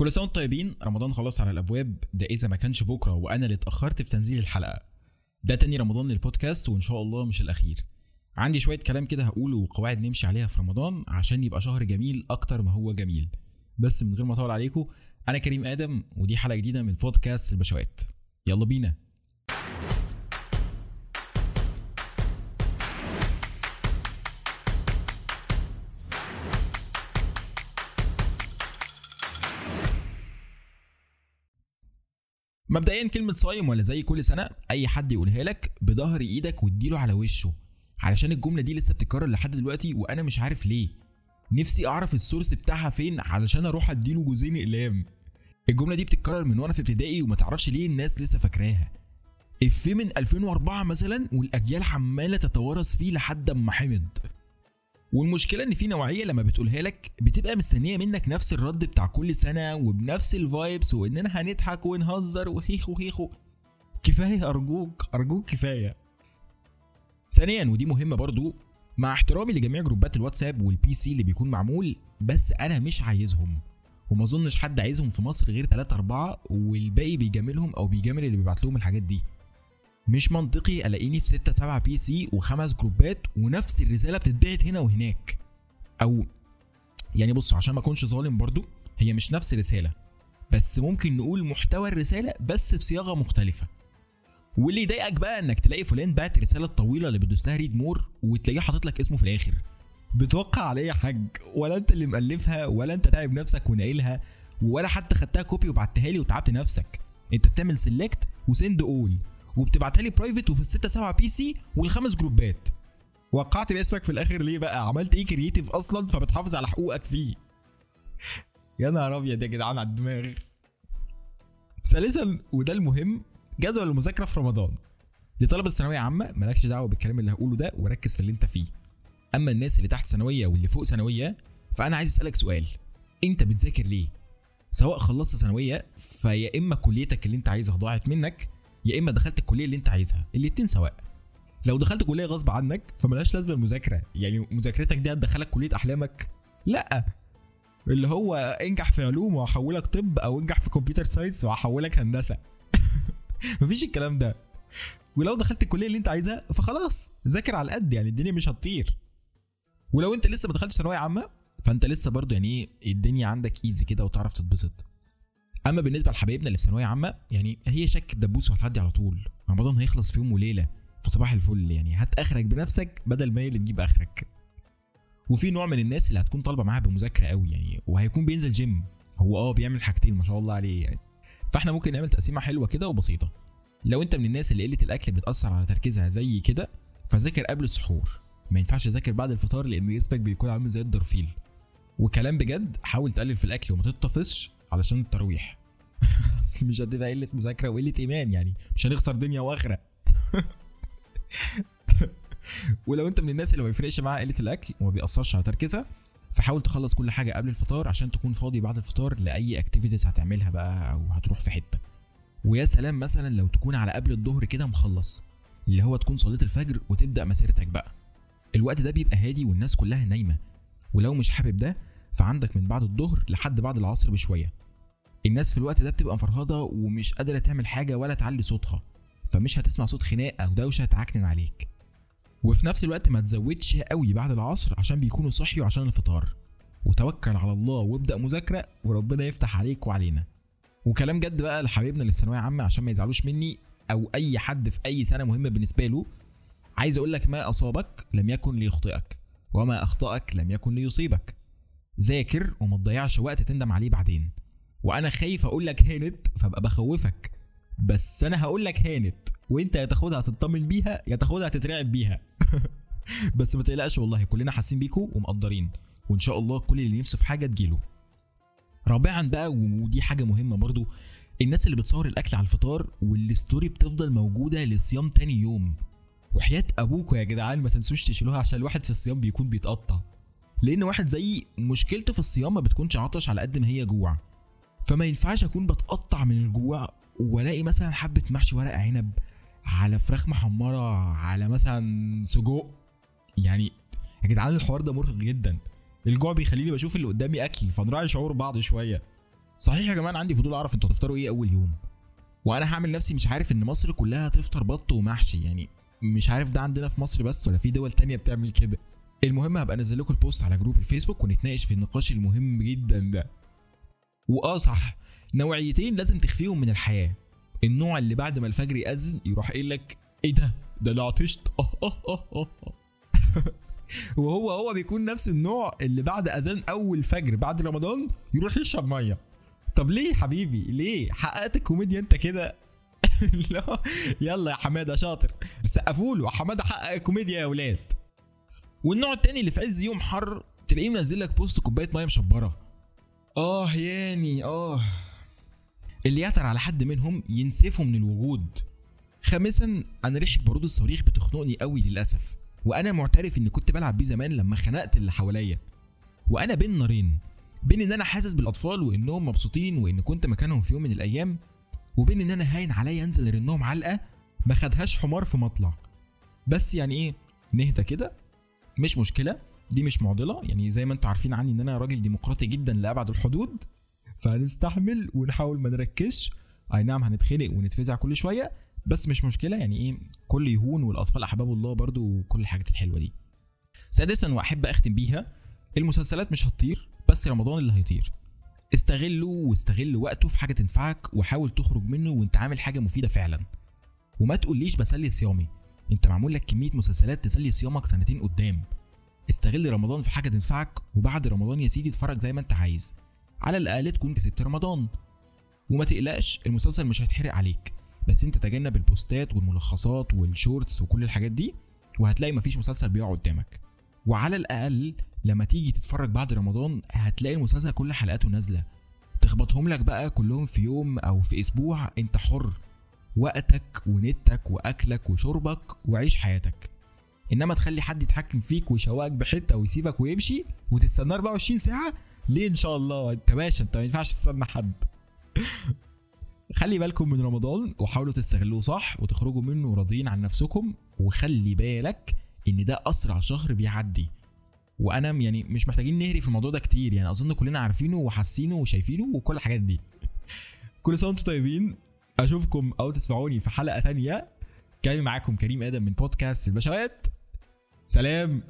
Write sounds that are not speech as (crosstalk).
كل سنة وأنتم طيبين. رمضان خلاص على الأبواب. ده إذا ما كانش بكرة وأنا اللي اتأخرت في تنزيل الحلقة. ده تاني رمضان للبودكاست وإن شاء الله مش الأخير. عندي شوية كلام كده هقوله وقواعد نمشي عليها في رمضان عشان يبقى شهر جميل أكتر ما هو جميل. بس من غير ما أطول عليكم أنا كريم آدم ودي حلقة جديدة من بودكاست البشوات. يلا بينا. مبدئيا كلمة صايم ولا زي كل سنة أي حد يقولها لك بظهر إيدك واديله على وشه. علشان الجملة دي لسه بتتكرر لحد دلوقتي وأنا مش عارف ليه. نفسي أعرف ال source بتاعها فين علشان أروح أديله جوزين أقلام الجملة دي بتتكرر من وأنا في ابتدائي وما تعرفش ليه الناس لسه فاكراها. إفيه من 2004 مثلا والأجيال عمالة تتوارث فيه لحد أما حمض. والمشكلة إن في نوعية لما بتقولها لك بتبقى مستنية منك نفس الرد بتاع كل سنة وبنفس ال vibes واننا هنضحك ونهزر وخيخو خيخو كفاية أرجوك أرجوك كفاية. ثانيا ودي مهمة برضو مع احترامي لجميع جروبات الواتساب وال BC اللي بيكون معمول بس أنا مش عايزهم. وما أظنش حد عايزهم في مصر غير 3 4 والباقي بيجاملهم أو بيجامل اللي بيبعت لهم الحاجات دي. مش منطقي ألاقيني في 6 7 BC وخمس جروبات ونفس الرسالة بتتبعت هنا وهناك. أو يعني بصوا عشان ما أكونش ظالم برضو هي مش نفس الرسالة بس ممكن نقول محتوى الرسالة بس بصياغه مختلفة. واللي يضايقك بقى إنك تلاقي فلان بعت رسالة طويلة اللي بتدوس لها read more وتلاقيه حاطط لك اسمه في الآخر. بتوقع على إيه يا حاج؟ ولا أنت اللي مألفها ولا أنت تعب نفسك وناقلها ولا حتى خدتها copy وبعتها لي وتعبت نفسك. أنت بتعمل select و send all وبتبعتها لي private وفي الستة سبعة BC والخمس جروبات. وقعت باسمك في الآخر ليه بقى؟ عملت إيه creative أصلا؟ فبتحافظ على حقوقك فيه. يا نهار أبيض يا جدعان على الدماغ. ثالثا وده المهم جدول المذاكرة في رمضان. لطلبة ثانويه عامة مالكش دعوة بالكلام اللي هقوله ده وركز في اللي انت فيه. أما الناس اللي تحت ثانوية واللي فوق ثانوية فأنا عايز أسألك سؤال. أنت بتذاكر ليه؟ سواء خلصت ثانوية فيا إما كليتك اللي أنت عايزها ضاعت منك يا إما دخلت الكلية اللي أنت عايزها الاتنين سواء. لو دخلت كلية غصب عنك فملهاش لازمة المذاكرة. يعني مذاكرتك دي هتدخلك كلية أحلامك؟ لأ. اللي هو انجح في علوم وهحولك طب أو انجح في computer science وهحولك هندسة. (laughs) مفيش الكلام ده. ولو دخلت الكلية اللي أنت عايزها فخلاص ذاكر على القد يعني الدنيا مش هتطير. ولو أنت لسه ما دخلتش ثانوية عامة فأنت لسه برضه يعني إيه الدنيا عندك easy كده وتعرف تتبسط. أما بالنسبة لحبايبنا اللي في ثانوية عامة يعني هي شك الدبوس وهتعدي على طول. رمضان هيخلص في يوم وليلة فصباح الفل يعني. هات آخرك بنفسك بدل ما هي اللي تجيب آخرك. وفي نوع من الناس اللي هتكون طالبة معاها بمذاكرة قوي يعني وهيكون بينزل جيم هو آه بيعمل حاجتين ما شاء الله عليه يعني. فإحنا ممكن نعمل تقسيمة حلوة كده وبسيطة. لو أنت من الناس اللي قلة الأكل بتأثر على تركيزها زي كده فذاكر قبل السحور. ما ينفعش تذاكر بعد الفطار لأن جسمك بيكون عامل زي الدرفيل وكلام بجد حاول تقلل في الأكل وما تتطفش علشان التراويح (laughs) أصل مش هتبقى قلة مذاكرة وقلة إيمان يعني. مش هنخسر دنيا وآخرة. (laughs) ولو أنت من الناس اللي ما بيفرقش معاها قلة الأكل وما بيأثرش على تركيزها فحاول تخلص كل حاجة قبل الفطار عشان تكون فاضي بعد الفطار لأي اكتيفيتيز هتعملها بقى أو هتروح في حتة. ويا سلام مثلا لو تكون على قبل الظهر كده مخلص اللي هو تكون صليت الفجر وتبدأ مسيرتك بقى. الوقت ده بيبقى هادي والناس كلها نايمة. ولو مش حابب ده فعندك من بعد الظهر لحد بعد العصر بشوية. الناس في الوقت ده بتبقى مفرهده ومش قادرة تعمل حاجة ولا تعلي صوتها فمش هتسمع صوت خناق أو دوشة تعكنن عليك. وفي نفس الوقت ما تزودش قوي بعد العصر عشان بيكونوا صحيوا عشان الفطار. وتوكل على الله وابدأ مذاكرة وربنا يفتح عليك وعلينا. وكلام جد بقى لحبايبنا اللي في ثانوية عامة عشان ما يزعلوش مني أو أي حد في أي سنة مهمة بالنسبة له عايز أقول لك ما أصابك لم يكن ليخطئك وما أخطأك لم يكن ليصيبك. ذاكر وما تضيعش وقت تندم عليه بعدين. وأنا خايف أقول لك هانت فأبقى بخوفك. بس أنا هقول لك هانت وأنت يا تاخدها تطمن بيها يا تاخدها تترعب بيها. (laughs) بس ما تقلقش والله كلنا حاسين بيكوا ومقدرين. وإن شاء الله كل اللي نفسه في حاجة تجيله. رابعا بقى ودي حاجة مهمة برضو الناس اللي بتصور الأكل على الفطار والستوري بتفضل موجودة لصيام تاني يوم. وحياة أبوكوا يا جدعان ما تنسوش تشيلوها عشان الواحد في الصيام بيكون بيتقطع. لأن واحد زيي مشكلته في الصيام ما بتكونش عطش على قد ما هي جوع. فما ينفعش اكون بتقطع من الجوع والاقي مثلا حبة محشي ورق عنب على فراخ محمرة على مثلا سجق. يعني يا جدعان الحوار ده مرهق جدا. الجوع بيخليني بشوف اللي قدامي أكل فنراعي شعور بعض شوية. صحيح يا جماعة عندي فضول أعرف أنتوا هتفطروا إيه أول يوم؟ وأنا هعمل نفسي مش عارف إن مصر كلها تفطر بط ومحشي يعني مش عارف ده عندنا في مصر بس ولا في دول تانية بتعمل كده. المهم هبقى انزل لكم ال post على group الفيسبوك ونتناقش في النقاش المهم جدا ده. واه صح نوعيتين لازم تخفيهم من الحياة. النوع اللي بعد ما الفجر يأذن يروح قايل لك إيه ده؟ ده أنا عطشت. آه آه آه آه. وهو هو بيكون نفس النوع اللي بعد أذان أول فجر بعد رمضان يروح يشرب مية. طب ليه يا حبيبي؟ ليه؟ حققت الكوميديا أنت كده؟ (laughs) لا. يلا يا حمادة شاطر. سقفوا له حمادة حقق الكوميديا يا ولاد. والنوع التاني اللي في عز يوم حر تلاقيه منزل لك post كوباية مية مشبرة. آه ياني آه. اللي يعتر على حد منهم ينسفه من الوجود. خامسا أنا ريحة بارود الصواريخ بتخنقني قوي للأسف. وأنا معترف إني كنت بلعب بيه زمان لما خنقت اللي حواليا. وأنا بين نارين بين إن أنا حاسس بالأطفال وإنهم مبسوطين وإن كنت مكانهم في يوم من الأيام وبين إن أنا هاين عليا انزل ارنهم علقة ما خدهاش حمار في مطلع. بس يعني إيه نهدى كده. مش مشكلة دي مش معضلة. يعني زي ما أنتوا عارفين عني إن أنا راجل ديمقراطي جدا لأبعد الحدود فهنستحمل ونحاول ما نركزش. أي نعم هنتخنق ونتفزع كل شوية بس مش مشكلة. يعني إيه كل يهون والأطفال أحباب الله برضو وكل الحاجات الحلوة دي. سادسا وأحب أختم بيها المسلسلات مش هتطير بس رمضان اللي هيطير. استغله واستغل وقته في حاجة تنفعك وحاول تخرج منه وانت عامل حاجة مفيدة فعلا. وما تقوليش بسلي صيامي. انت معمول لك كمية مسلسلات تسلي صيامك سنتين قدام. استغل رمضان في حاجة تنفعك وبعد رمضان يا سيدي اتفرج زي ما انت عايز. على الأقل تكون كسبت رمضان. وما تقلقش المسلسل مش هيتحرق عليك. بس انت تجنب البوستات والملخصات والشورتس وكل الحاجات دي وهتلاقي مفيش مسلسل بيقع قدامك. وعلى الأقل لما تيجي تتفرج بعد رمضان هتلاقي المسلسل كل حلقاته نازلة. تخبطهم لك بقى كلهم في يوم أو في أسبوع انت حر. وقتك ونتك وأكلك وشربك وعيش حياتك. إنما تخلي حد يتحكم فيك ويشوقك بحتة ويسيبك ويمشي وتستناه 24 ساعة ليه إن شاء الله؟ أنت باشا أنت ما ينفعش تستنى حد. (laughs) خلي بالكم من رمضان وحاولوا تستغلوه صح وتخرجوا منه راضيين عن نفسكم وخلي بالك إن ده أسرع شهر بيعدي. وأنا يعني مش محتاجين نهري في الموضوع ده كتير يعني أظن كلنا عارفينه وحاسينه وشايفينه وكل الحاجات دي. (laughs) كل سنة وأنتم طيبين. أشوفكم أو تسمعوني في حلقة تانية. كان معاكم كريم آدم من بودكاست البشوات سلام.